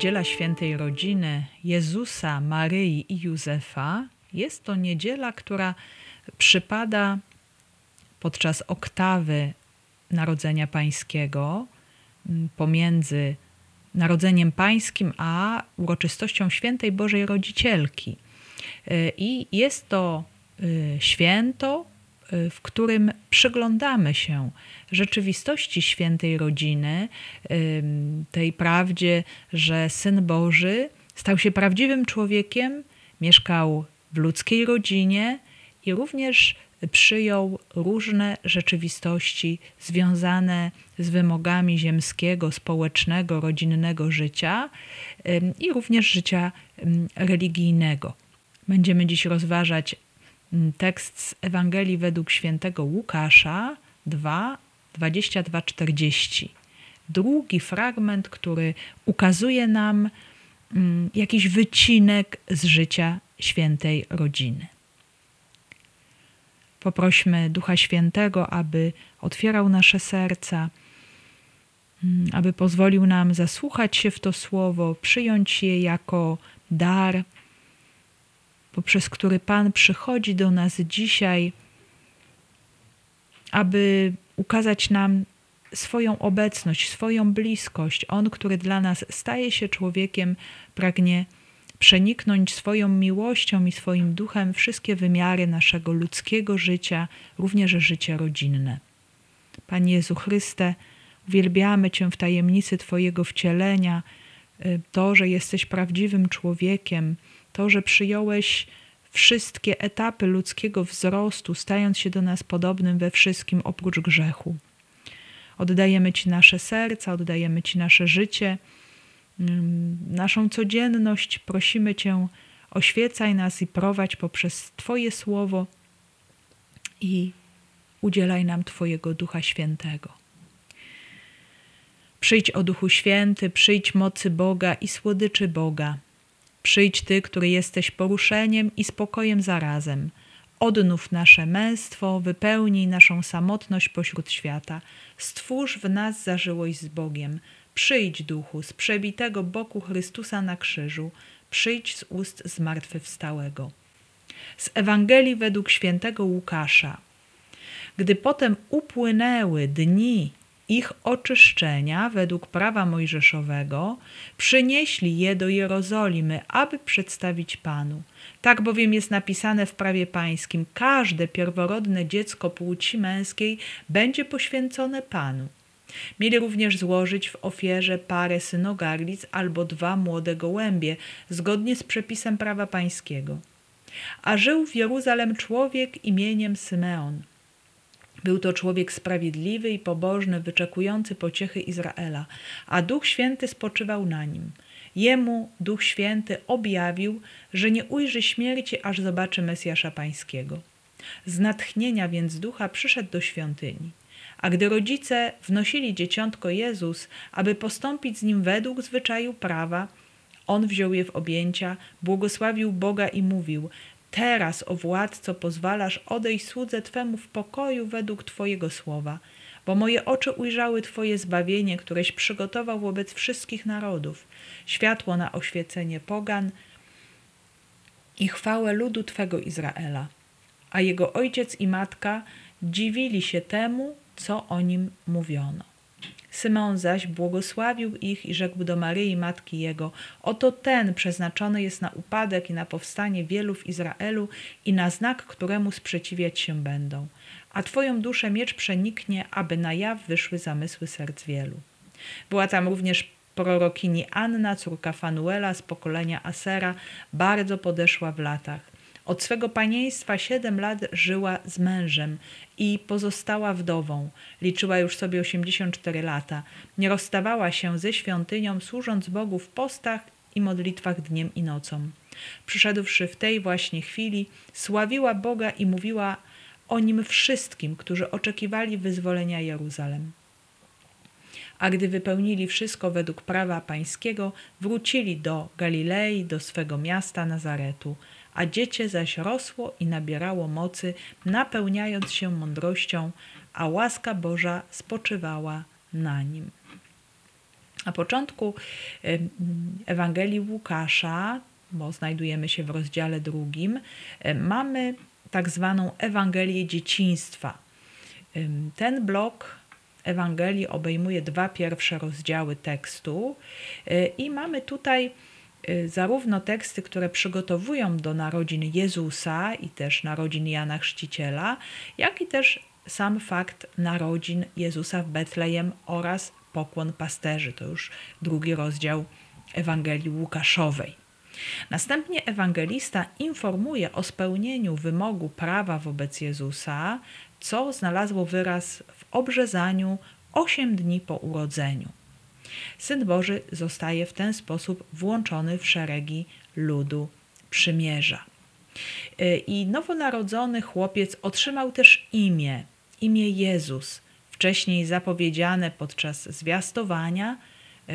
Niedziela Świętej Rodziny Jezusa, Maryi i Józefa jest to niedziela, która przypada podczas oktawy Narodzenia Pańskiego mm, pomiędzy Narodzeniem Pańskim a uroczystością Świętej Bożej Rodzicielki. Y, I jest to y, święto, w którym przyglądamy się rzeczywistości świętej rodziny, tej prawdzie, że Syn Boży stał się prawdziwym człowiekiem, mieszkał w ludzkiej rodzinie i również przyjął różne rzeczywistości związane z wymogami ziemskiego, społecznego, rodzinnego życia i również życia religijnego. Będziemy dziś rozważać tekst z Ewangelii według świętego Łukasza 2, 22-40. Długi fragment, który ukazuje nam mm, jakiś wycinek z życia świętej rodziny. Poprośmy Ducha Świętego, aby otwierał nasze serca, mm, aby pozwolił nam zasłuchać się w to słowo, przyjąć je jako dar, poprzez który Pan przychodzi do nas dzisiaj, aby ukazać nam swoją obecność, swoją bliskość. On, który dla nas staje się człowiekiem, pragnie przeniknąć swoją miłością i swoim duchem wszystkie wymiary naszego ludzkiego życia, również życie rodzinne. Panie Jezu Chryste, uwielbiamy Cię w tajemnicy Twojego wcielenia, y, to, że jesteś prawdziwym człowiekiem, to, że przyjąłeś wszystkie etapy ludzkiego wzrostu, stając się do nas podobnym we wszystkim oprócz grzechu. Oddajemy Ci nasze serca, oddajemy Ci nasze życie, mm, naszą codzienność. Prosimy Cię, oświecaj nas i prowadź poprzez Twoje słowo i udzielaj nam Twojego Ducha Świętego. Przyjdź o Duchu Święty, przyjdź mocy Boga i słodyczy Boga. Przyjdź Ty, który jesteś poruszeniem i spokojem zarazem. Odnów nasze męstwo, wypełnij naszą samotność pośród świata. Stwórz w nas zażyłość z Bogiem. Przyjdź, duchu, z przebitego boku Chrystusa na krzyżu. Przyjdź z ust zmartwychwstałego. Z Ewangelii według świętego Łukasza. Gdy potem upłynęły dni ich oczyszczenia według prawa mojżeszowego, przynieśli je do Jerozolimy, aby przedstawić Panu. Tak bowiem jest napisane w prawie pańskim: każde pierworodne dziecko płci męskiej będzie poświęcone Panu. Mieli również złożyć w ofierze parę synogarlic albo dwa młode gołębie, zgodnie z przepisem prawa pańskiego. A żył w Jeruzalem człowiek imieniem Symeon. Był to człowiek sprawiedliwy i pobożny, wyczekujący pociechy Izraela, a Duch Święty spoczywał na nim. Jemu Duch Święty objawił, że nie ujrzy śmierci, aż zobaczy Mesjasza Pańskiego. Z natchnienia więc ducha przyszedł do świątyni. A gdy rodzice wnosili dzieciątko Jezus, aby postąpić z nim według zwyczaju prawa, on wziął je w objęcia, błogosławił Boga i mówił: Teraz, o władco, pozwalasz odejść słudze Twemu w pokoju według Twojego słowa, bo moje oczy ujrzały Twoje zbawienie, któreś przygotował wobec wszystkich narodów, światło na oświecenie pogan i chwałę ludu Twego Izraela. A jego ojciec i matka dziwili się temu, co o nim mówiono. Symeon zaś błogosławił ich i rzekł do Maryi, matki jego: Oto ten przeznaczony jest na upadek i na powstanie wielu w Izraelu i na znak, któremu sprzeciwiać się będą. A twoją duszę miecz przeniknie, aby na jaw wyszły zamysły serc wielu. Była tam również prorokini Anna, córka Fanuela z pokolenia Asera, bardzo podeszła w latach. Od swego panieństwa siedem lat żyła z mężem i pozostała wdową. Liczyła już sobie 84 lata. Nie rozstawała się ze świątynią, służąc Bogu w postach i modlitwach dniem i nocą. Przyszedłszy w tej właśnie chwili, sławiła Boga i mówiła o nim wszystkim, którzy oczekiwali wyzwolenia Jeruzalem. A gdy wypełnili wszystko według prawa pańskiego, wrócili do Galilei, do swego miasta Nazaretu a dziecię zaś rosło i nabierało mocy, napełniając się mądrością, a łaska Boża spoczywała na nim. Na początku Ewangelii Łukasza, bo znajdujemy się w rozdziale drugim, mamy tak zwaną Ewangelię dzieciństwa. Ten blok Ewangelii obejmuje dwa pierwsze rozdziały tekstu e, i mamy tutaj zarówno teksty, które przygotowują do narodzin Jezusa i też narodzin Jana Chrzciciela, jak i też sam fakt narodzin Jezusa w Betlejem oraz pokłon pasterzy. To już drugi rozdział Ewangelii Łukaszowej. Następnie ewangelista informuje o spełnieniu wymogu prawa wobec Jezusa, co znalazło wyraz w obrzezaniu osiem dni po urodzeniu. Syn Boży zostaje w ten sposób włączony w szeregi ludu przymierza. I nowonarodzony chłopiec otrzymał też imię, imię Jezus, wcześniej zapowiedziane podczas zwiastowania,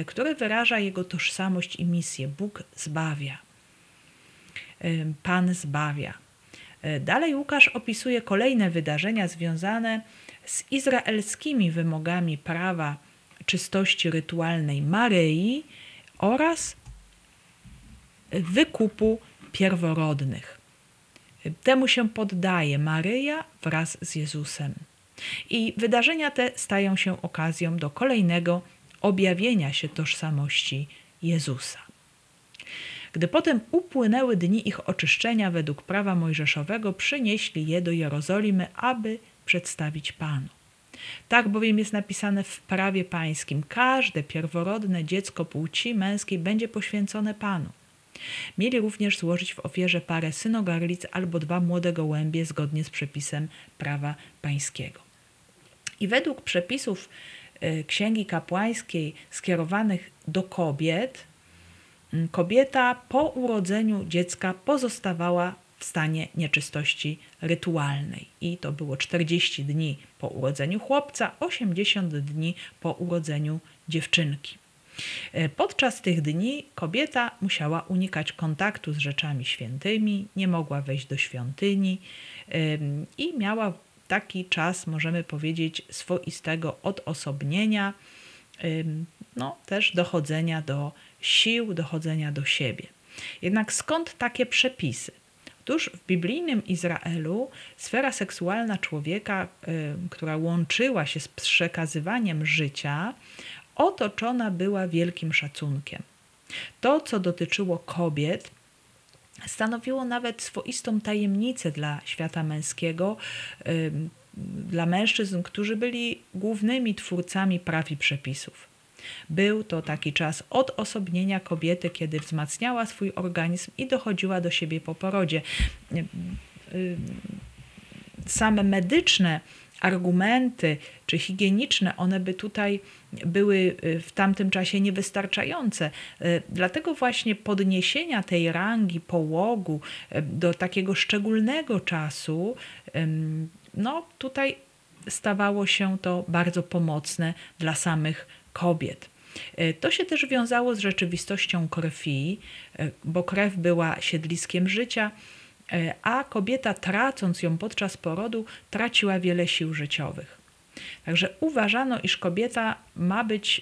które wyraża jego tożsamość i misję. Bóg zbawia. Pan zbawia. Dalej Łukasz opisuje kolejne wydarzenia związane z izraelskimi wymogami prawa czystości rytualnej Maryi oraz wykupu pierworodnych. Temu się poddaje Maryja wraz z Jezusem. I wydarzenia te stają się okazją do kolejnego objawienia się tożsamości Jezusa. Gdy potem upłynęły dni ich oczyszczenia według prawa mojżeszowego, przynieśli je do Jerozolimy, aby przedstawić Panu. Tak bowiem jest napisane w prawie pańskim: każde pierworodne dziecko płci męskiej będzie poświęcone Panu. Mieli również złożyć w ofierze parę synogarlic albo dwa młode gołębie zgodnie z przepisem prawa pańskiego. I według przepisów y, Księgi Kapłańskiej skierowanych do kobiet, Mm, kobieta po urodzeniu dziecka pozostawała w stanie nieczystości rytualnej. I to było 40 dni po urodzeniu chłopca, 80 dni po urodzeniu dziewczynki. E, podczas tych dni kobieta musiała unikać kontaktu z rzeczami świętymi, nie mogła wejść do świątyni i miała taki czas, możemy powiedzieć, swoistego odosobnienia, no też dochodzenia do sił dochodzenia do siebie. Jednak skąd takie przepisy? Otóż w biblijnym Izraelu sfera seksualna człowieka, y, która łączyła się z przekazywaniem życia, otoczona była wielkim szacunkiem. To, co dotyczyło kobiet, stanowiło nawet swoistą tajemnicę dla świata męskiego, y, dla mężczyzn, którzy byli głównymi twórcami praw i przepisów. Był to taki czas odosobnienia kobiety, kiedy wzmacniała swój organizm i dochodziła do siebie po porodzie. Same medyczne argumenty czy higieniczne, one by tutaj były w tamtym czasie niewystarczające. Dlatego właśnie podniesienia tej rangi połogu do takiego szczególnego czasu, no tutaj stawało się to bardzo pomocne dla samych kobiet. E, to się też wiązało z rzeczywistością krwi, e, bo krew była siedliskiem życia, e, a kobieta, tracąc ją podczas porodu, traciła wiele sił życiowych. Także uważano, iż kobieta ma być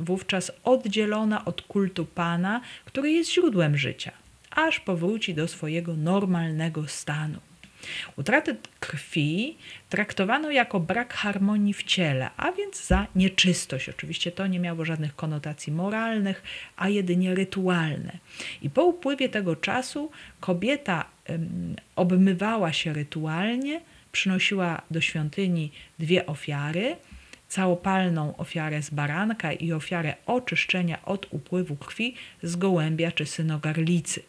wówczas oddzielona od kultu Pana, który jest źródłem życia, aż powróci do swojego normalnego stanu. Utratę krwi traktowano jako brak harmonii w ciele, a więc za nieczystość. Oczywiście to nie miało żadnych konotacji moralnych, a jedynie rytualne. I po upływie tego czasu kobieta obmywała się rytualnie, przynosiła do świątyni dwie ofiary całopalną ofiarę z baranka i ofiarę oczyszczenia od upływu krwi z gołębia czy synogarlicy.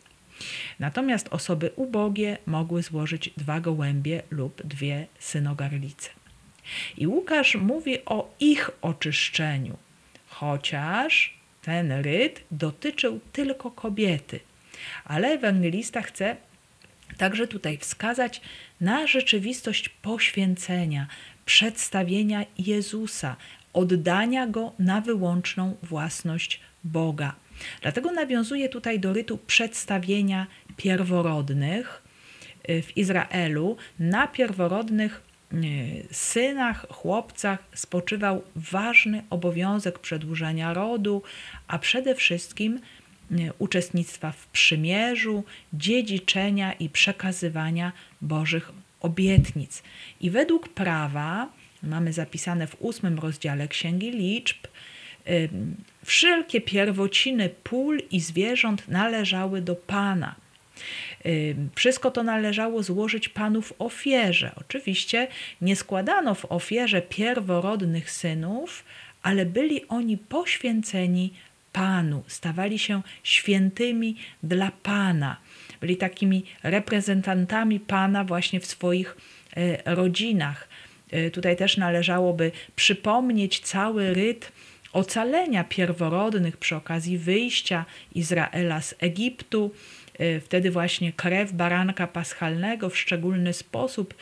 Natomiast osoby ubogie mogły złożyć dwa gołębie lub dwie synogarlice. I Łukasz mówi o ich oczyszczeniu, chociaż ten ryt dotyczył tylko kobiety. Ale ewangelista chce także tutaj wskazać na rzeczywistość poświęcenia, przedstawienia Jezusa, oddania go na wyłączną własność Boga. Dlatego nawiązuje tutaj do rytu przedstawienia pierworodnych y, w Izraelu. Na pierworodnych synach, chłopcach spoczywał ważny obowiązek przedłużenia rodu, a przede wszystkim uczestnictwa w przymierzu, dziedziczenia i przekazywania Bożych obietnic. I według prawa, mamy zapisane w ósmym rozdziale Księgi Liczb, wszelkie pierwociny pól i zwierząt należały do Pana. Wszystko to należało złożyć Panu w ofierze. Oczywiście nie składano w ofierze pierworodnych synów, ale byli oni poświęceni Panu, stawali się świętymi dla Pana. Byli takimi reprezentantami Pana właśnie w swoich e, rodzinach. E, tutaj też należałoby przypomnieć cały ryt ocalenia pierworodnych przy okazji wyjścia Izraela z Egiptu. E, wtedy właśnie krew baranka paschalnego w szczególny sposób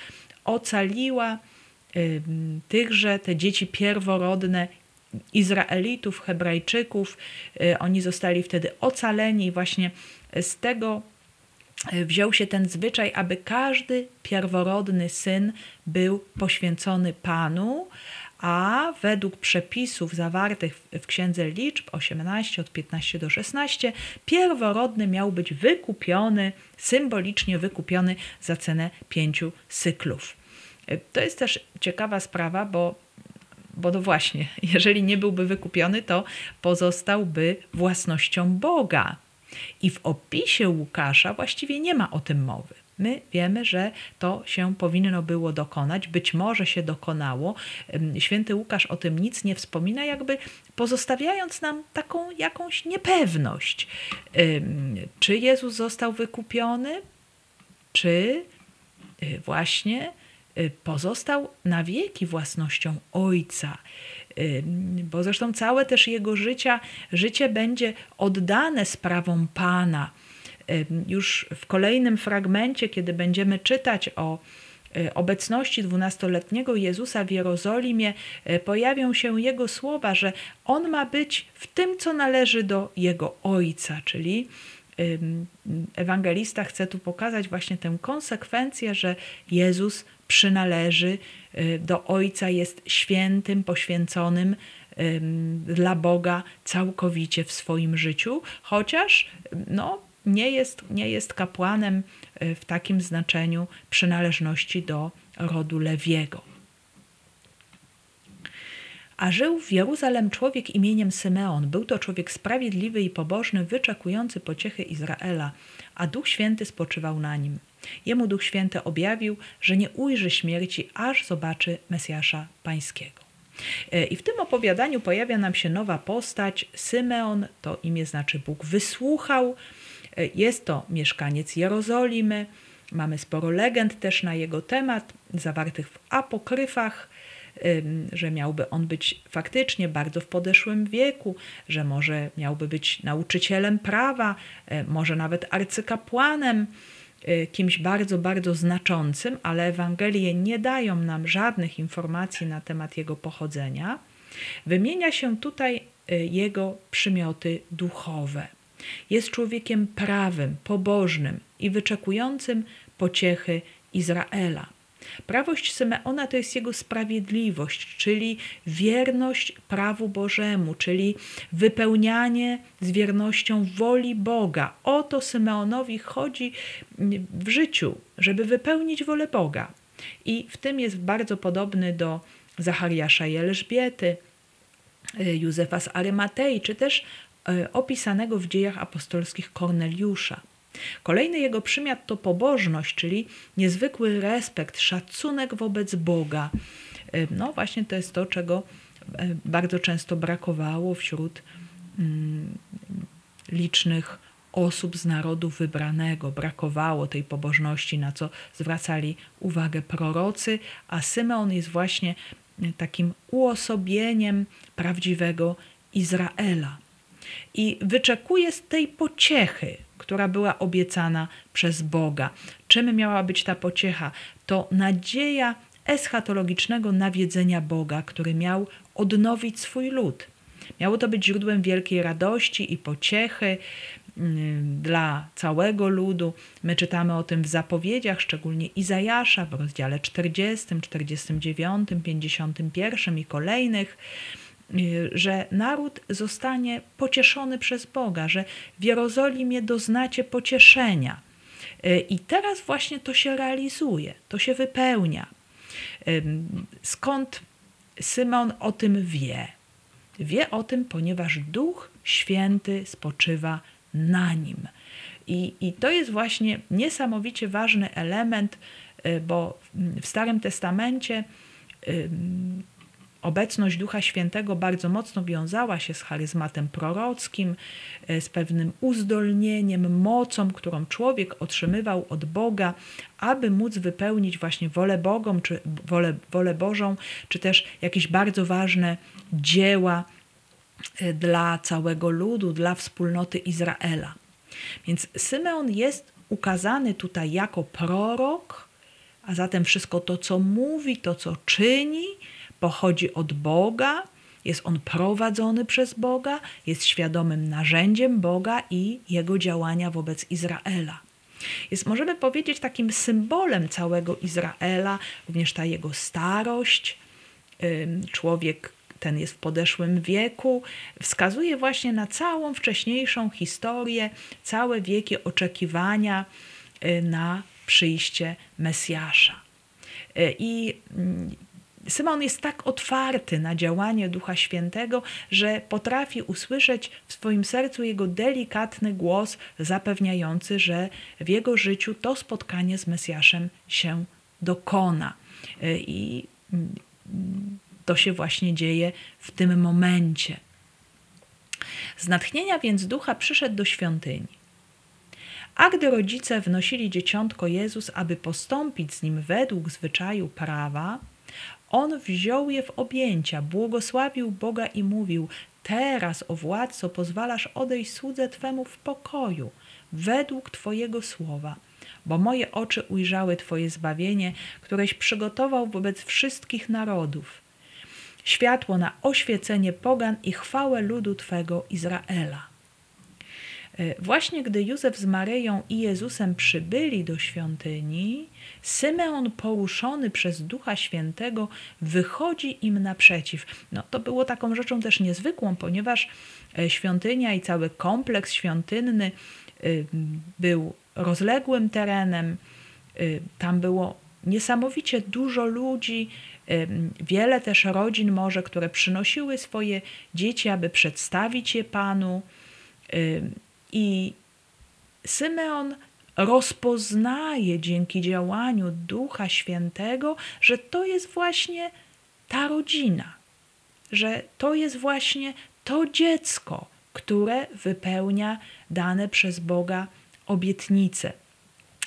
ocaliła tychże, te dzieci pierworodne Izraelitów, Hebrajczyków. Y, oni zostali wtedy ocaleni, właśnie z tego wziął się ten zwyczaj, aby każdy pierworodny syn był poświęcony Panu, a według przepisów zawartych w Księdze Liczb 18 od 15 do 16 pierworodny miał być wykupiony, symbolicznie wykupiony za cenę pięciu cyklów. Y, to jest też ciekawa sprawa, bo bo no właśnie, jeżeli nie byłby wykupiony, to pozostałby własnością Boga. I w opisie Łukasza właściwie nie ma o tym mowy. My wiemy, że to się powinno było dokonać, być może się dokonało. Święty Łukasz o tym nic nie wspomina, jakby pozostawiając nam taką jakąś niepewność. Czy Jezus został wykupiony, czy y, właśnie Y, pozostał na wieki własnością Ojca. Bo zresztą całe też jego życia, życie będzie oddane sprawom Pana. Y, już w kolejnym fragmencie, kiedy będziemy czytać o obecności dwunastoletniego Jezusa w Jerozolimie, pojawią się jego słowa, że on ma być w tym, co należy do jego Ojca, czyli ewangelista chce tu pokazać właśnie tę konsekwencję, że Jezus przynależy y, do Ojca, jest świętym, poświęconym dla Boga całkowicie w swoim życiu, chociaż no, nie, jest, nie jest kapłanem y, w takim znaczeniu przynależności do rodu Lewiego. A żył w Jeruzalem człowiek imieniem Symeon. Był to człowiek sprawiedliwy i pobożny, wyczekujący pociechy Izraela, a Duch Święty spoczywał na nim. Jemu Duch Święty objawił, że nie ujrzy śmierci, aż zobaczy Mesjasza Pańskiego. E, I w tym opowiadaniu pojawia nam się nowa postać. Symeon, to imię znaczy Bóg wysłuchał. E, jest to mieszkaniec Jerozolimy. Mamy sporo legend też na jego temat, zawartych w apokryfach, że miałby on być faktycznie bardzo w podeszłym wieku, że może miałby być nauczycielem prawa, e, może nawet arcykapłanem Y, kimś bardzo, bardzo znaczącym, ale Ewangelie nie dają nam żadnych informacji na temat jego pochodzenia, wymienia się tutaj y, jego przymioty duchowe. Jest człowiekiem prawym, pobożnym i wyczekującym pociechy Izraela. Prawość Symeona to jest jego sprawiedliwość, czyli wierność prawu Bożemu, czyli wypełnianie z wiernością woli Boga. O to Symeonowi chodzi w życiu, żeby wypełnić wolę Boga. I w tym jest bardzo podobny do Zachariasza i Elżbiety, y, Józefa z Arymatei, czy też opisanego w dziejach apostolskich Korneliusza. Kolejny jego przymiot to pobożność, czyli niezwykły respekt, szacunek wobec Boga. E, no właśnie to jest to, czego e, bardzo często brakowało wśród mm, licznych osób z narodu wybranego. Brakowało tej pobożności, na co zwracali uwagę prorocy, a Symeon jest właśnie takim uosobieniem prawdziwego Izraela. I wyczekuje z tej pociechy, która była obiecana przez Boga. Czym miała być ta pociecha? To nadzieja eschatologicznego nawiedzenia Boga, który miał odnowić swój lud. Miało to być źródłem wielkiej radości i pociechy. dla całego ludu. My czytamy o tym w zapowiedziach, szczególnie Izajasza w rozdziale 40, 49, 51 i kolejnych, że naród zostanie pocieszony przez Boga, że w Jerozolimie doznacie pocieszenia. Y, I teraz właśnie to się realizuje, to się wypełnia. Skąd Symon o tym wie? Wie o tym, ponieważ Duch Święty spoczywa na nim. I, I to jest właśnie niesamowicie ważny element, y, bo w Starym Testamencie obecność Ducha Świętego bardzo mocno wiązała się z charyzmatem prorockim, y, z pewnym uzdolnieniem, mocą, którą człowiek otrzymywał od Boga, aby móc wypełnić właśnie wolę Bogą, czy wolę, wolę Bożą, czy też jakieś bardzo ważne dzieła Y, dla całego ludu, dla wspólnoty Izraela. Więc Symeon jest ukazany tutaj jako prorok, a zatem wszystko to, co mówi, to, co czyni, pochodzi od Boga, jest on prowadzony przez Boga, jest świadomym narzędziem Boga i jego działania wobec Izraela. Jest, możemy powiedzieć, takim symbolem całego Izraela, również ta jego starość. Człowiek, ten jest w podeszłym wieku, wskazuje właśnie na całą wcześniejszą historię, całe wieki oczekiwania y, na przyjście Mesjasza. Y, I Symon jest tak otwarty na działanie Ducha Świętego, że potrafi usłyszeć w swoim sercu jego delikatny głos zapewniający, że w jego życiu to spotkanie z Mesjaszem się dokona. Y, I mm, to się właśnie dzieje w tym momencie. Z natchnienia więc ducha przyszedł do świątyni. A gdy rodzice wnosili dzieciątko Jezus, aby postąpić z nim według zwyczaju prawa, on wziął je w objęcia, błogosławił Boga i mówił: Teraz, o władco, pozwalasz odejść słudze Twemu w pokoju, według Twojego słowa, bo moje oczy ujrzały Twoje zbawienie, któreś przygotował wobec wszystkich narodów światło na oświecenie pogan i chwałę ludu Twego Izraela. E, właśnie gdy Józef z Maryją i Jezusem przybyli do świątyni, Symeon poruszony przez Ducha Świętego wychodzi im naprzeciw. No, to było taką rzeczą też niezwykłą, ponieważ e, świątynia i cały kompleks świątynny e, był rozległym terenem. Tam było niesamowicie dużo ludzi, Wiele też rodzin może, które przynosiły swoje dzieci, aby przedstawić je Panu. I Symeon rozpoznaje dzięki działaniu Ducha Świętego, że to jest właśnie ta rodzina, że to jest właśnie to dziecko, które wypełnia dane przez Boga obietnice.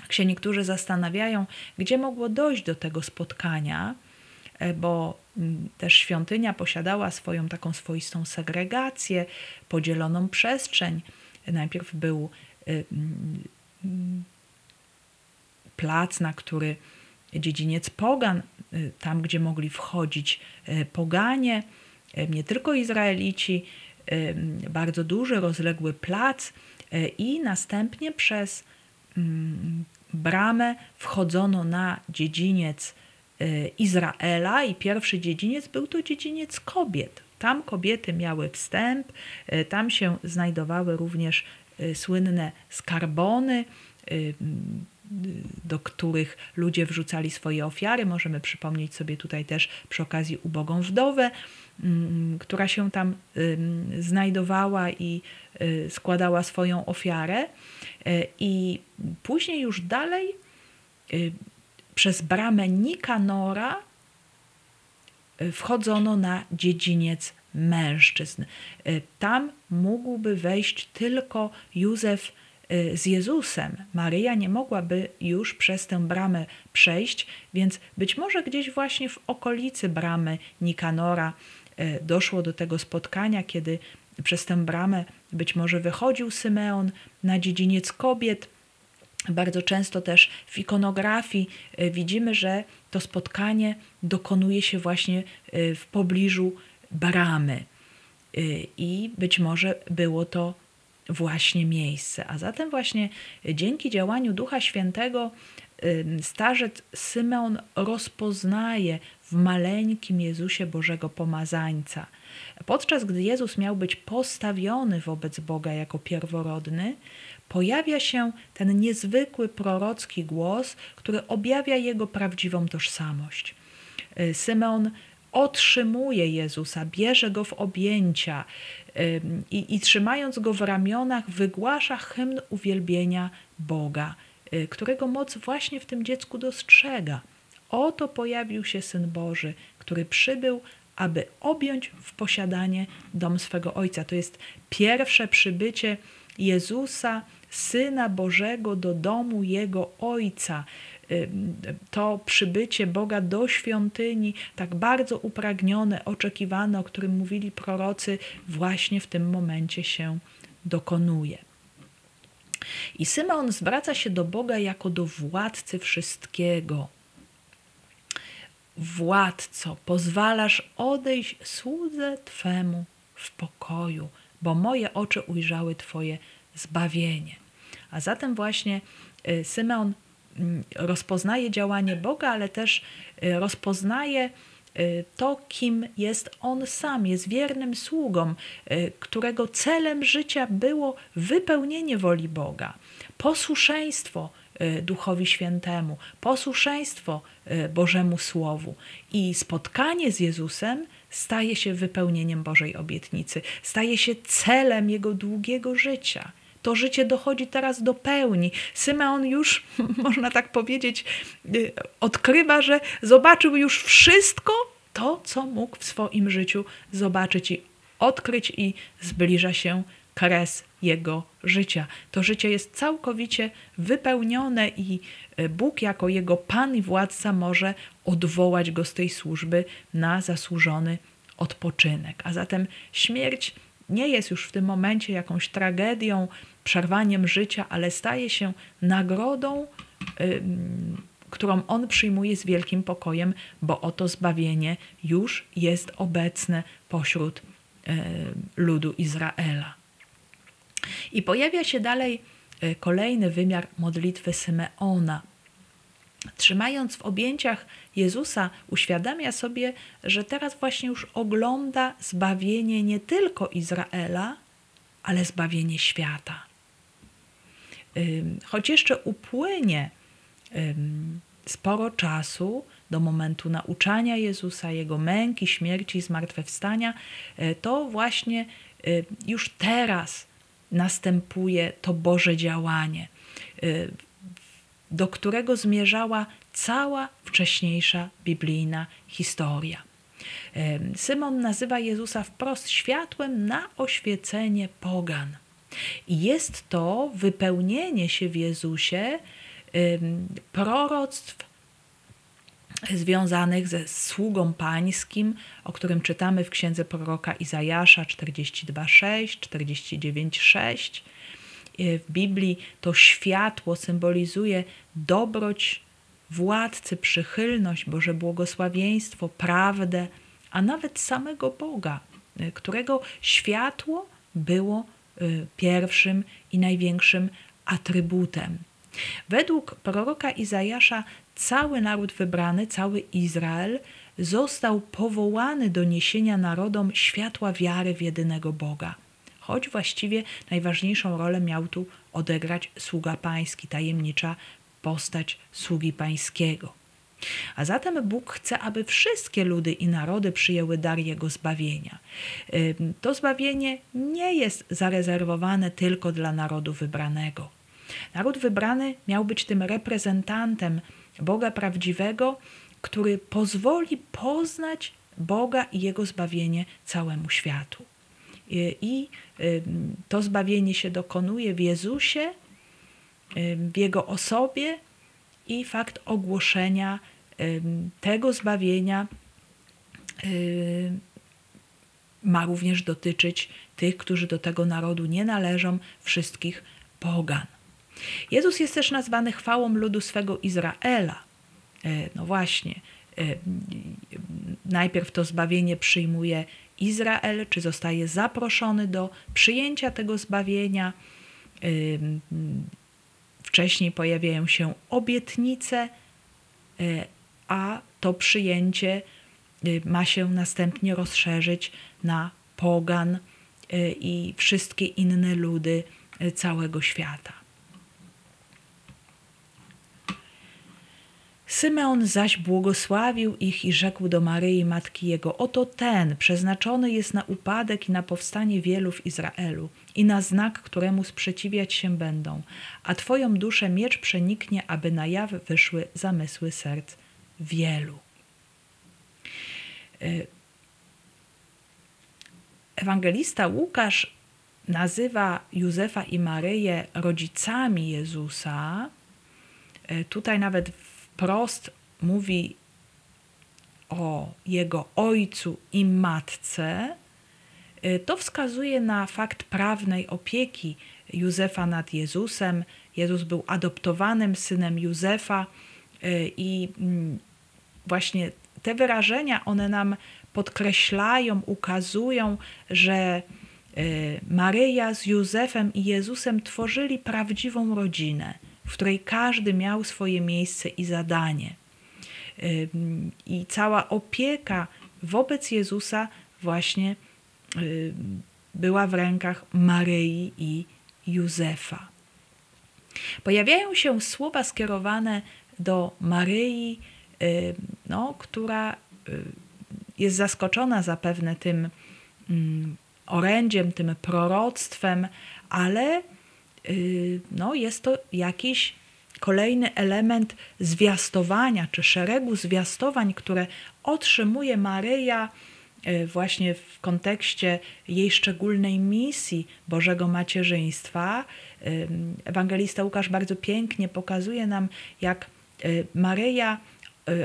Jak się niektórzy zastanawiają, gdzie mogło dojść do tego spotkania, E, bo mm, też świątynia posiadała swoją taką swoistą segregację, podzieloną przestrzeń. Najpierw był y, mm, plac, na który dziedziniec pogan, y, tam gdzie mogli wchodzić y, poganie, nie tylko Izraelici, bardzo duży, rozległy plac i następnie przez mm, bramę wchodzono na dziedziniec Izraela i pierwszy dziedziniec był to dziedziniec kobiet. Tam kobiety miały wstęp, y, tam się znajdowały również y, słynne skarbony, do których ludzie wrzucali swoje ofiary. Możemy przypomnieć sobie tutaj też przy okazji ubogą wdowę, mm, która się tam znajdowała i składała swoją ofiarę. I później już dalej przez bramę Nikanora wchodzono na dziedziniec mężczyzn. Y, tam mógłby wejść tylko Józef y, z Jezusem. Maryja nie mogłaby już przez tę bramę przejść, więc być może gdzieś właśnie w okolicy bramy Nikanora doszło do tego spotkania, kiedy przez tę bramę być może wychodził Symeon na dziedziniec kobiet, bardzo często też w ikonografii e, widzimy, że to spotkanie dokonuje się właśnie e, w pobliżu bramy. E, I być może było to właśnie miejsce. A zatem właśnie dzięki działaniu Ducha Świętego starzec Symeon rozpoznaje w maleńkim Jezusie Bożego Pomazańca. Podczas gdy Jezus miał być postawiony wobec Boga jako pierworodny, pojawia się ten niezwykły prorocki głos, który objawia jego prawdziwą tożsamość. Y, Symeon otrzymuje Jezusa, bierze go w objęcia i, i trzymając go w ramionach, wygłasza hymn uwielbienia Boga, y, którego moc właśnie w tym dziecku dostrzega. Oto pojawił się Syn Boży, który przybył, aby objąć w posiadanie dom swego Ojca. To jest pierwsze przybycie Jezusa, Syna Bożego, do domu Jego Ojca. To przybycie Boga do świątyni, tak bardzo upragnione, oczekiwane, o którym mówili prorocy, właśnie w tym momencie się dokonuje. I Symeon zwraca się do Boga jako do władcy wszystkiego władco, pozwalasz odejść słudze Twemu w pokoju, bo moje oczy ujrzały Twoje zbawienie. A zatem właśnie y, Symeon mm, rozpoznaje działanie Boga, ale też y, rozpoznaje y, to, kim jest on sam, jest wiernym sługą, którego celem życia było wypełnienie woli Boga, posłuszeństwo Duchowi Świętemu, posłuszeństwo y, Bożemu Słowu i spotkanie z Jezusem staje się wypełnieniem Bożej obietnicy, staje się celem jego długiego życia. To życie dochodzi teraz do pełni. Symeon już, można tak powiedzieć, y, odkrywa, że zobaczył już wszystko to, co mógł w swoim życiu zobaczyć i odkryć, i zbliża się kres jego życia. To życie jest całkowicie wypełnione i e, Bóg jako jego Pan i władca może odwołać go z tej służby na zasłużony odpoczynek. A zatem śmierć nie jest już w tym momencie jakąś tragedią, przerwaniem życia, ale staje się nagrodą, którą on przyjmuje z wielkim pokojem, bo oto zbawienie już jest obecne pośród ludu Izraela. I pojawia się dalej e, kolejny wymiar modlitwy Symeona. Trzymając w objęciach Jezusa, uświadamia sobie, że teraz właśnie już ogląda zbawienie nie tylko Izraela, ale zbawienie świata. Choć jeszcze upłynie sporo czasu do momentu nauczania Jezusa, Jego męki, śmierci, zmartwychwstania, e, to właśnie e, już teraz następuje to Boże działanie, y, do którego zmierzała cała wcześniejsza biblijna historia. Y, Symon nazywa Jezusa wprost światłem na oświecenie pogan. Jest to wypełnienie się w Jezusie y, proroctw związanych ze sługą pańskim, o którym czytamy w księdze proroka Izajasza 42:6, 49:6. W Biblii to światło symbolizuje dobroć władcy, przychylność, Boże błogosławieństwo, prawdę, a nawet samego Boga, którego światło było y, pierwszym i największym atrybutem. Według proroka Izajasza cały naród wybrany, cały Izrael został powołany do niesienia narodom światła wiary w jedynego Boga. Choć właściwie najważniejszą rolę miał tu odegrać sługa pański, tajemnicza postać sługi pańskiego. A zatem Bóg chce, aby wszystkie ludy i narody przyjęły dar Jego zbawienia. To zbawienie nie jest zarezerwowane tylko dla narodu wybranego. Naród wybrany miał być tym reprezentantem Boga prawdziwego, który pozwoli poznać Boga i Jego zbawienie całemu światu. I to zbawienie się dokonuje w Jezusie, w Jego osobie i fakt ogłoszenia tego zbawienia ma również dotyczyć tych, którzy do tego narodu nie należą, wszystkich pogan. Jezus jest też nazwany chwałą ludu swego Izraela. E, no właśnie, najpierw to zbawienie przyjmuje Izrael, czy zostaje zaproszony do przyjęcia tego zbawienia. Wcześniej pojawiają się obietnice, a to przyjęcie ma się następnie rozszerzyć na pogan i wszystkie inne ludy całego świata. Symeon zaś błogosławił ich i rzekł do Maryi, matki jego: Oto ten przeznaczony jest na upadek i na powstanie wielu w Izraelu i na znak, któremu sprzeciwiać się będą, a Twoją duszę miecz przeniknie, aby na jaw wyszły zamysły serc wielu. E, ewangelista Łukasz nazywa Józefa i Maryję rodzicami Jezusa. E, tutaj nawet wprost mówi o jego ojcu i matce, y, to wskazuje na fakt prawnej opieki Józefa nad Jezusem. Jezus był adoptowanym synem Józefa y, i mm, właśnie te wyrażenia, one nam podkreślają, ukazują, że y, Maryja z Józefem i Jezusem tworzyli prawdziwą rodzinę w której każdy miał swoje miejsce i zadanie. I cała opieka wobec Jezusa właśnie była w rękach Maryi i Józefa. Pojawiają się słowa skierowane do Maryi, no, która jest zaskoczona zapewne tym orędziem, tym proroctwem, ale no, jest to jakiś kolejny element zwiastowania, czy szeregu zwiastowań, które otrzymuje Maryja y, właśnie w kontekście jej szczególnej misji Bożego Macierzyństwa. Y, ewangelista Łukasz bardzo pięknie pokazuje nam, jak Maryja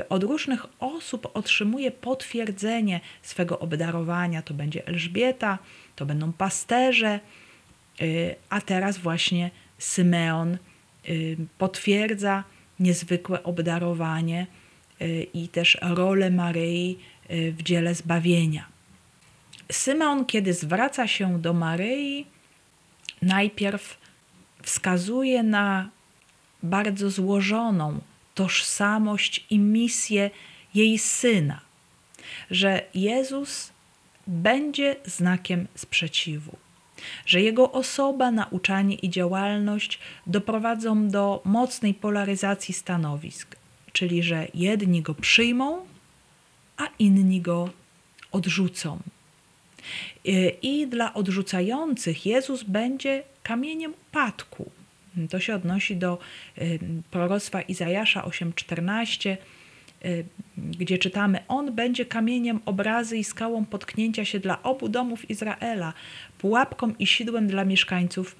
od różnych osób otrzymuje potwierdzenie swego obdarowania. To będzie Elżbieta, to będą pasterze, Y, a teraz właśnie Symeon y, potwierdza niezwykłe obdarowanie y, i też rolę Maryi w dziele zbawienia. Symeon, kiedy zwraca się do Maryi, najpierw wskazuje na bardzo złożoną tożsamość i misję jej syna, że Jezus będzie znakiem sprzeciwu że jego osoba, nauczanie i działalność doprowadzą do mocnej polaryzacji stanowisk, czyli że jedni go przyjmą, a inni go odrzucą. I dla odrzucających Jezus będzie kamieniem upadku. To się odnosi do proroctwa Izajasza 8:14 Y, gdzie czytamy: On będzie kamieniem obrazy i skałą potknięcia się dla obu domów Izraela, pułapką i sidłem dla mieszkańców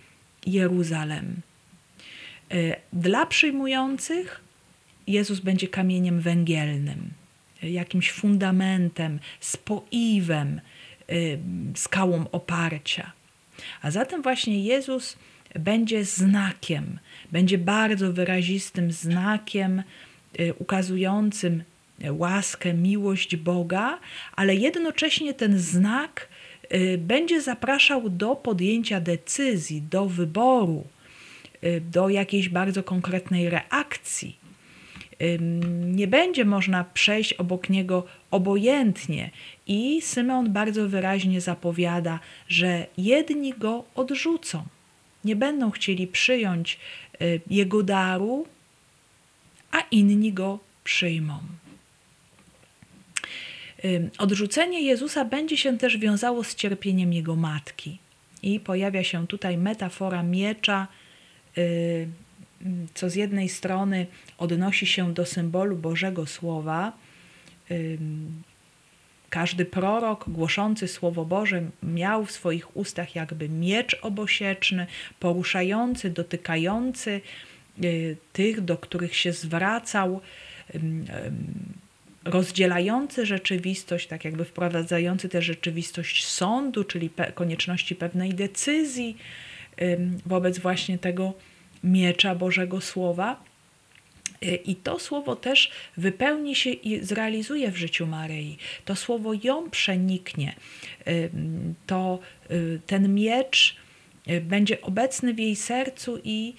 Jeruzalem. Y, dla przyjmujących Jezus będzie kamieniem węgielnym, jakimś fundamentem, spoiwem, y, skałą oparcia. A zatem właśnie Jezus będzie znakiem, będzie bardzo wyrazistym znakiem, Y, ukazującym łaskę, miłość Boga, ale jednocześnie ten znak y, będzie zapraszał do podjęcia decyzji, do wyboru, y, do jakiejś bardzo konkretnej reakcji. Nie będzie można przejść obok niego obojętnie, i Symeon bardzo wyraźnie zapowiada, że jedni go odrzucą, nie będą chcieli przyjąć jego daru, a inni go przyjmą. Odrzucenie Jezusa będzie się też wiązało z cierpieniem jego matki. I pojawia się tutaj metafora miecza, y, co z jednej strony odnosi się do symbolu Bożego Słowa. Każdy prorok głoszący Słowo Boże miał w swoich ustach jakby miecz obosieczny, poruszający, dotykający tych, do których się zwracał, rozdzielający rzeczywistość, tak jakby wprowadzający tę rzeczywistość sądu, czyli pe konieczności pewnej decyzji wobec właśnie tego miecza Bożego Słowa. I to słowo też wypełni się i zrealizuje w życiu Maryi. To słowo ją przeniknie. To ten miecz będzie obecny w jej sercu i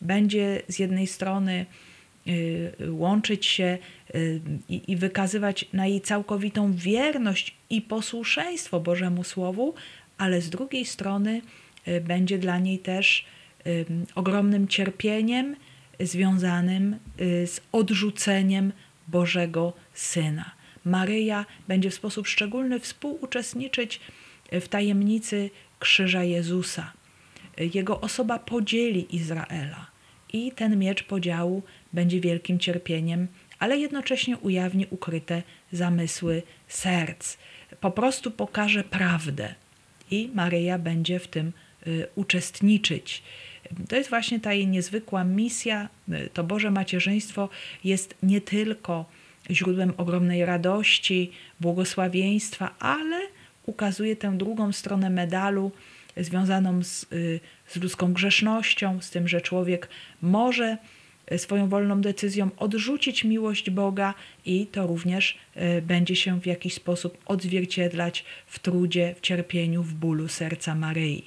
będzie z jednej strony łączyć się i, i wykazywać na jej całkowitą wierność i posłuszeństwo Bożemu Słowu, ale z drugiej strony będzie dla niej też ogromnym cierpieniem związanym z odrzuceniem Bożego Syna. Maryja będzie w sposób szczególny współuczestniczyć w tajemnicy krzyża Jezusa. Jego osoba podzieli Izraela i ten miecz podziału będzie wielkim cierpieniem, ale jednocześnie ujawni ukryte zamysły serc. Po prostu pokaże prawdę i Maryja będzie w tym y, uczestniczyć. To jest właśnie ta jej niezwykła misja. To Boże macierzyństwo jest nie tylko źródłem ogromnej radości, błogosławieństwa, ale ukazuje tę drugą stronę medalu związaną z, y, z ludzką grzesznością, z tym, że człowiek może swoją wolną decyzją odrzucić miłość Boga i to również y, będzie się w jakiś sposób odzwierciedlać w trudzie, w cierpieniu, w bólu serca Maryi.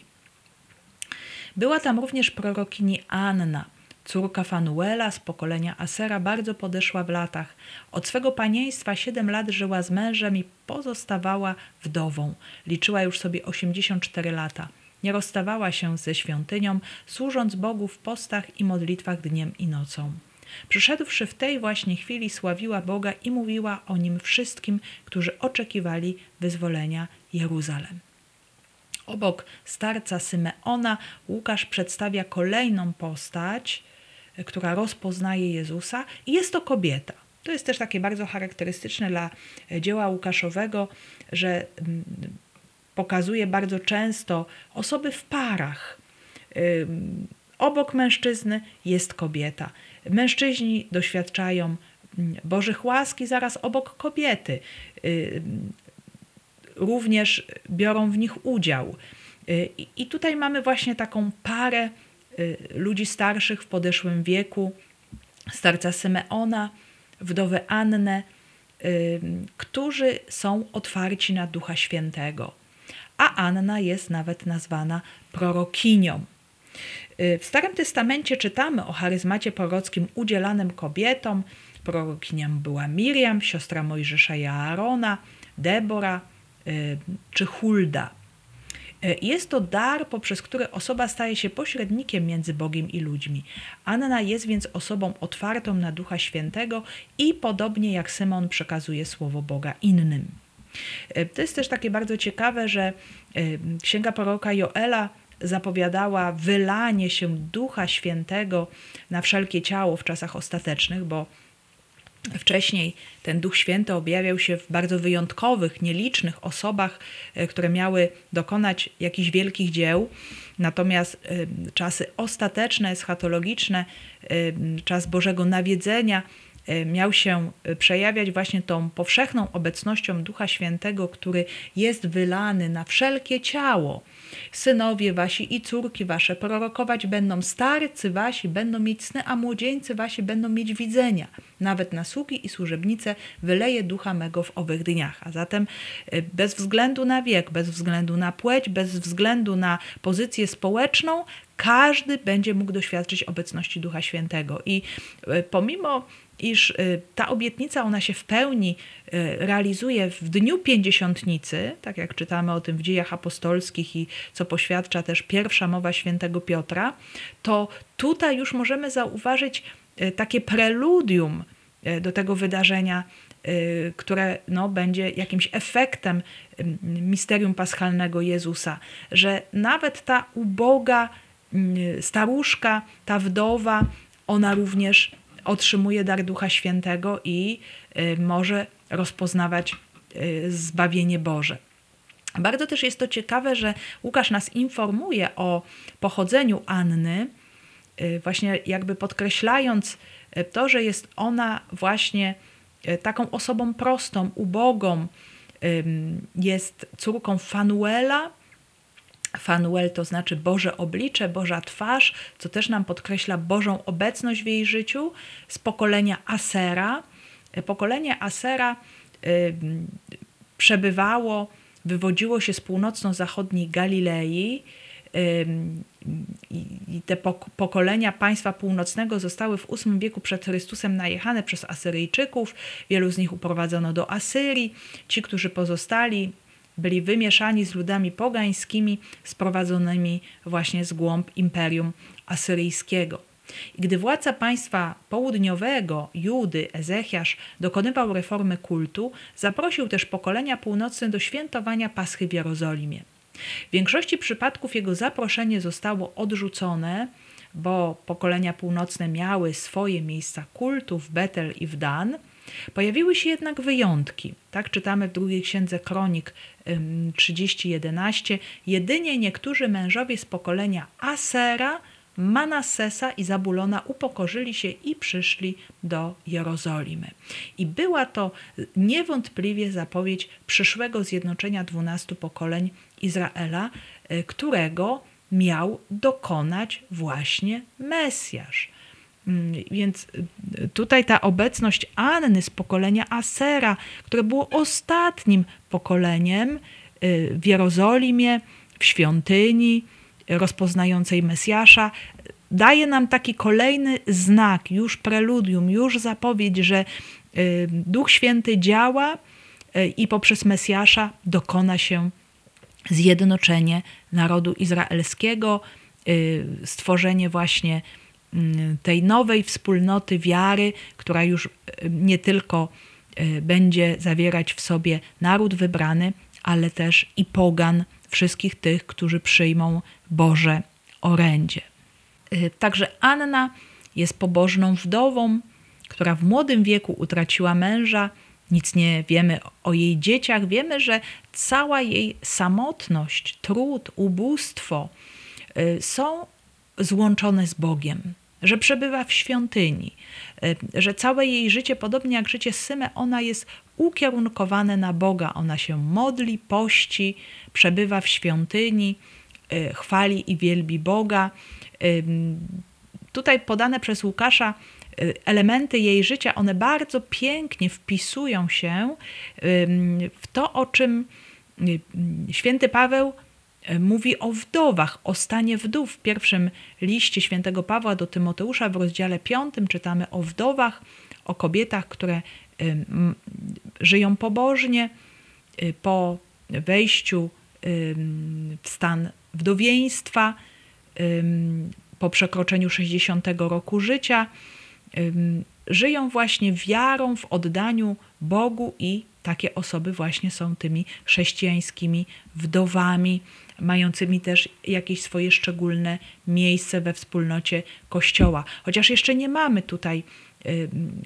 Była tam również prorokini Anna, córka Fanuela z pokolenia Asera, bardzo podeszła w latach. Od swego panieństwa siedem lat żyła z mężem i pozostawała wdową. Liczyła już sobie 84 lata. Nie rozstawała się ze świątynią, służąc Bogu w postach i modlitwach dniem i nocą. Przyszedłszy w tej właśnie chwili, sławiła Boga i mówiła o nim wszystkim, którzy oczekiwali wyzwolenia Jeruzalem. Obok starca Symeona Łukasz przedstawia kolejną postać, która rozpoznaje Jezusa i jest to kobieta. To jest też takie bardzo charakterystyczne dla dzieła Łukaszowego, że mm, pokazuje bardzo często osoby w parach. Obok mężczyzny jest kobieta. Mężczyźni doświadczają mm, Bożych łaski zaraz obok kobiety. Również biorą w nich udział. Y, I tutaj mamy właśnie taką parę ludzi starszych w podeszłym wieku, starca Symeona, wdowę Annę, którzy są otwarci na Ducha Świętego a Anna jest nawet nazwana prorokinią. Y, w Starym Testamencie czytamy o charyzmacie prorockim udzielanym kobietom. Prorokinią była Miriam, siostra Mojżesza i Aarona, Debora y, czy Hulda. Jest to dar, poprzez który osoba staje się pośrednikiem między Bogiem i ludźmi. Anna jest więc osobą otwartą na Ducha Świętego i podobnie jak Symon przekazuje słowo Boga innym. E, to jest też takie bardzo ciekawe, że e, księga proroka Joela zapowiadała wylanie się Ducha Świętego na wszelkie ciało w czasach ostatecznych, bo Wcześniej ten Duch Święty objawiał się w bardzo wyjątkowych, nielicznych osobach, e, które miały dokonać jakichś wielkich dzieł. Natomiast czasy ostateczne, eschatologiczne, czas Bożego nawiedzenia E, miał się e, przejawiać właśnie tą powszechną obecnością Ducha Świętego, który jest wylany na wszelkie ciało. Synowie wasi i córki wasze prorokować będą, starcy wasi będą mieć sny, a młodzieńcy wasi będą mieć widzenia. Nawet na sługi i służebnice wyleje ducha mego w owych dniach. A zatem e, bez względu na wiek, bez względu na płeć, bez względu na pozycję społeczną, każdy będzie mógł doświadczyć obecności Ducha Świętego. I pomimo iż y, ta obietnica ona się w pełni y, realizuje w dniu pięćdziesiątnicy, tak jak czytamy o tym w dziejach apostolskich i co poświadcza też pierwsza mowa świętego Piotra, to tutaj już możemy zauważyć takie preludium do tego wydarzenia, które no, będzie jakimś efektem misterium paschalnego Jezusa, że nawet ta uboga staruszka, ta wdowa, ona również otrzymuje dar Ducha Świętego i y, może rozpoznawać y, zbawienie Boże. Bardzo też jest to ciekawe, że Łukasz nas informuje o pochodzeniu Anny, y, właśnie jakby podkreślając to, że jest ona właśnie taką osobą prostą, ubogą, jest córką Fanuela, Fanuel to znaczy Boże oblicze, Boża twarz, co też nam podkreśla Bożą obecność w jej życiu, z pokolenia Asera. Pokolenie Asera y, przebywało, wywodziło się z północno-zachodniej Galilei. I te pokolenia państwa północnego zostały w VIII wieku przed Chrystusem najechane przez Asyryjczyków. Wielu z nich uprowadzono do Asyrii. Ci, którzy pozostali, byli wymieszani z ludami pogańskimi sprowadzonymi właśnie z głąb imperium asyryjskiego. I gdy władca państwa południowego, Judy, Ezechiasz, dokonywał reformy kultu, zaprosił też pokolenia północne do świętowania Paschy w Jerozolimie. W większości przypadków jego zaproszenie zostało odrzucone, bo pokolenia północne miały swoje miejsca kultu w Betel i w Dan. Pojawiły się jednak wyjątki. Tak czytamy w drugiej księdze Kronik 30:11. Jedynie niektórzy mężowie z pokolenia Asera, Manassesa i Zabulona upokorzyli się i przyszli do Jerozolimy. I była to niewątpliwie zapowiedź przyszłego zjednoczenia dwunastu pokoleń Izraela, y, którego miał dokonać właśnie Mesjasz. Mm, więc y, tutaj ta obecność Anny z pokolenia Asera, które było ostatnim pokoleniem y, w Jerozolimie, w świątyni rozpoznającej Mesjasza, daje nam taki kolejny znak, już preludium, już zapowiedź, że Duch Święty działa i poprzez Mesjasza dokona się zjednoczenie narodu izraelskiego, y, stworzenie właśnie tej nowej wspólnoty wiary, która już y, nie tylko y, będzie zawierać w sobie naród wybrany, ale też i pogan, wszystkich tych, którzy przyjmą Boże orędzie. Także Anna jest pobożną wdową, która w młodym wieku utraciła męża, nic nie wiemy o jej dzieciach. Wiemy, że cała jej samotność, trud, ubóstwo są złączone z Bogiem, że przebywa w świątyni, y, że całe jej życie, podobnie jak życie Syme, ona jest ukierunkowane na Boga. Ona się modli, pości, przebywa w świątyni, y, chwali i wielbi Boga. Tutaj podane przez Łukasza elementy jej życia, one bardzo pięknie wpisują się w to, o czym święty Paweł e, mówi o wdowach, o stanie wdów. W pierwszym liście świętego Pawła do Tymoteusza w rozdziale 5 czytamy o wdowach, o kobietach, które żyją pobożnie y, po wejściu w stan wdowieństwa, po przekroczeniu 60 roku życia żyją właśnie wiarą w oddaniu Bogu i takie osoby właśnie są tymi chrześcijańskimi wdowami, mającymi też jakieś swoje szczególne miejsce we wspólnocie Kościoła. Chociaż jeszcze nie mamy tutaj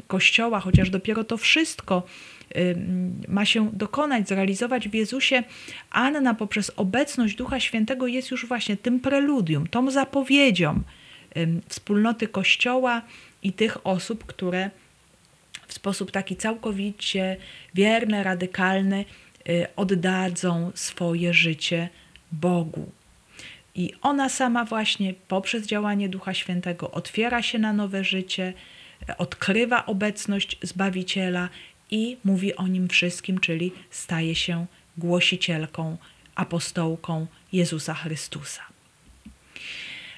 Kościoła, chociaż dopiero to wszystko ma się dokonać, zrealizować w Jezusie, Anna poprzez obecność Ducha Świętego jest już właśnie tym preludium, tą zapowiedzią wspólnoty Kościoła, i tych osób, które w sposób taki całkowicie wierny, radykalny y, oddadzą swoje życie Bogu. I ona sama właśnie poprzez działanie Ducha Świętego otwiera się na nowe życie, odkrywa obecność Zbawiciela i mówi o nim wszystkim, czyli staje się głosicielką, apostołką Jezusa Chrystusa.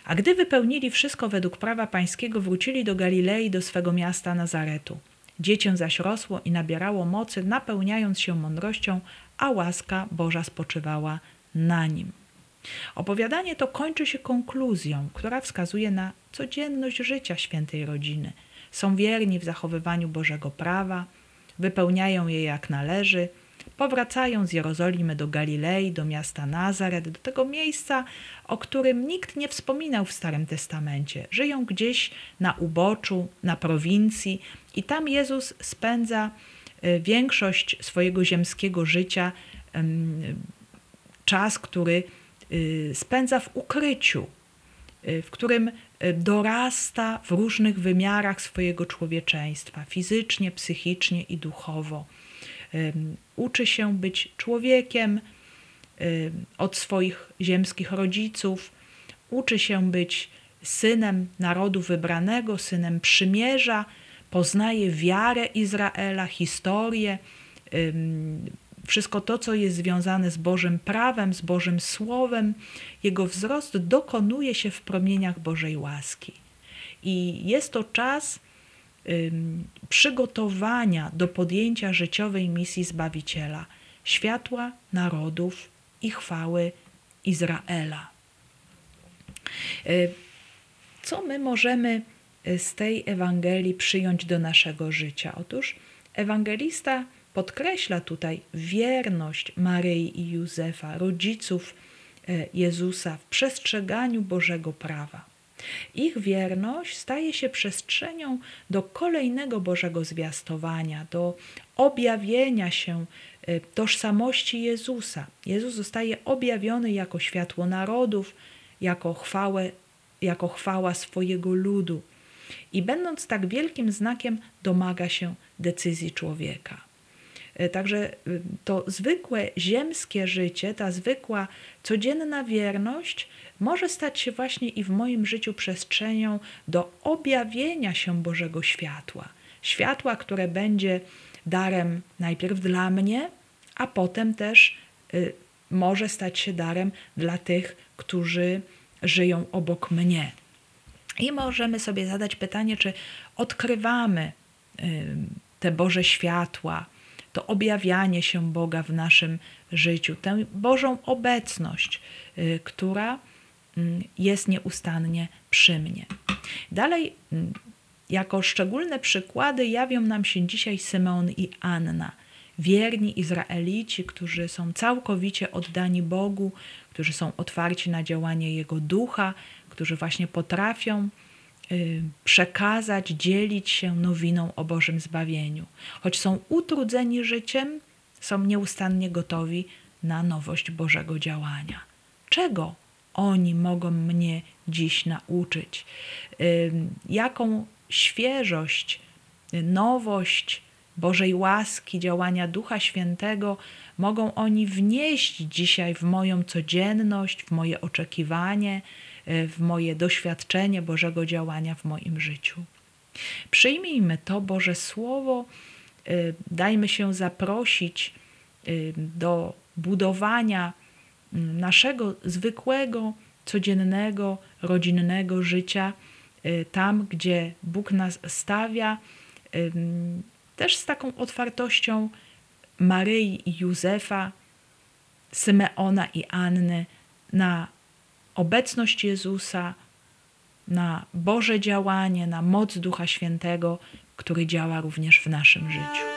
A gdy wypełnili wszystko według prawa pańskiego, wrócili do Galilei, do swego miasta Nazaretu. Dziecię zaś rosło i nabierało mocy, napełniając się mądrością, a łaska Boża spoczywała na nim. Opowiadanie to kończy się konkluzją, która wskazuje na codzienność życia świętej rodziny. Są wierni w zachowywaniu Bożego prawa, wypełniają je jak należy, Powracają z Jerozolimy do Galilei, do miasta Nazaret, do tego miejsca, o którym nikt nie wspominał w Starym Testamencie. Żyją gdzieś na uboczu, na prowincji i tam Jezus spędza y, większość swojego ziemskiego życia, czas, który y, spędza w ukryciu, y, w którym dorasta w różnych wymiarach swojego człowieczeństwa fizycznie, psychicznie i duchowo. Uczy się być człowiekiem, y, od swoich ziemskich rodziców, uczy się być synem narodu wybranego, synem przymierza, poznaje wiarę Izraela, historię, wszystko to, co jest związane z Bożym prawem, z Bożym Słowem. Jego wzrost dokonuje się w promieniach Bożej łaski. I jest to czas przygotowania do podjęcia życiowej misji Zbawiciela, światła narodów i chwały Izraela. Y, co my możemy y, z tej Ewangelii przyjąć do naszego życia? Otóż ewangelista podkreśla tutaj wierność Maryi i Józefa, rodziców y, Jezusa w przestrzeganiu Bożego prawa. Ich wierność staje się przestrzenią do kolejnego Bożego zwiastowania, do objawienia się tożsamości Jezusa. Jezus zostaje objawiony jako światło narodów, jako, chwałę, jako chwała swojego ludu. I będąc tak wielkim znakiem, domaga się decyzji człowieka. E, także e, to zwykłe ziemskie życie, ta zwykła codzienna wierność może stać się właśnie i w moim życiu przestrzenią do objawienia się Bożego światła. Światła, które będzie darem najpierw dla mnie, a potem też y, może stać się darem dla tych, którzy żyją obok mnie. I możemy sobie zadać pytanie, czy odkrywamy te Boże światła, to objawianie się Boga w naszym życiu, tę Bożą obecność, y, która jest nieustannie przy mnie. Dalej, jako szczególne przykłady jawią nam się dzisiaj Symeon i Anna wierni Izraelici, którzy są całkowicie oddani Bogu, którzy są otwarci na działanie Jego ducha, którzy właśnie potrafią przekazać, dzielić się nowiną o Bożym zbawieniu. Choć są utrudzeni życiem, są nieustannie gotowi na nowość Bożego działania. Czego oni mogą mnie dziś nauczyć? Y, jaką świeżość, nowość, Bożej łaski, działania Ducha Świętego mogą oni wnieść dzisiaj w moją codzienność, w moje oczekiwanie, w moje doświadczenie Bożego działania w moim życiu. Przyjmijmy to Boże Słowo, e, dajmy się zaprosić e, do budowania naszego zwykłego, codziennego, rodzinnego życia, tam, gdzie Bóg nas stawia też z taką otwartością Maryi i Józefa, Symeona i Anny na obecność Jezusa, na Boże działanie, na moc Ducha Świętego, który działa również w naszym życiu.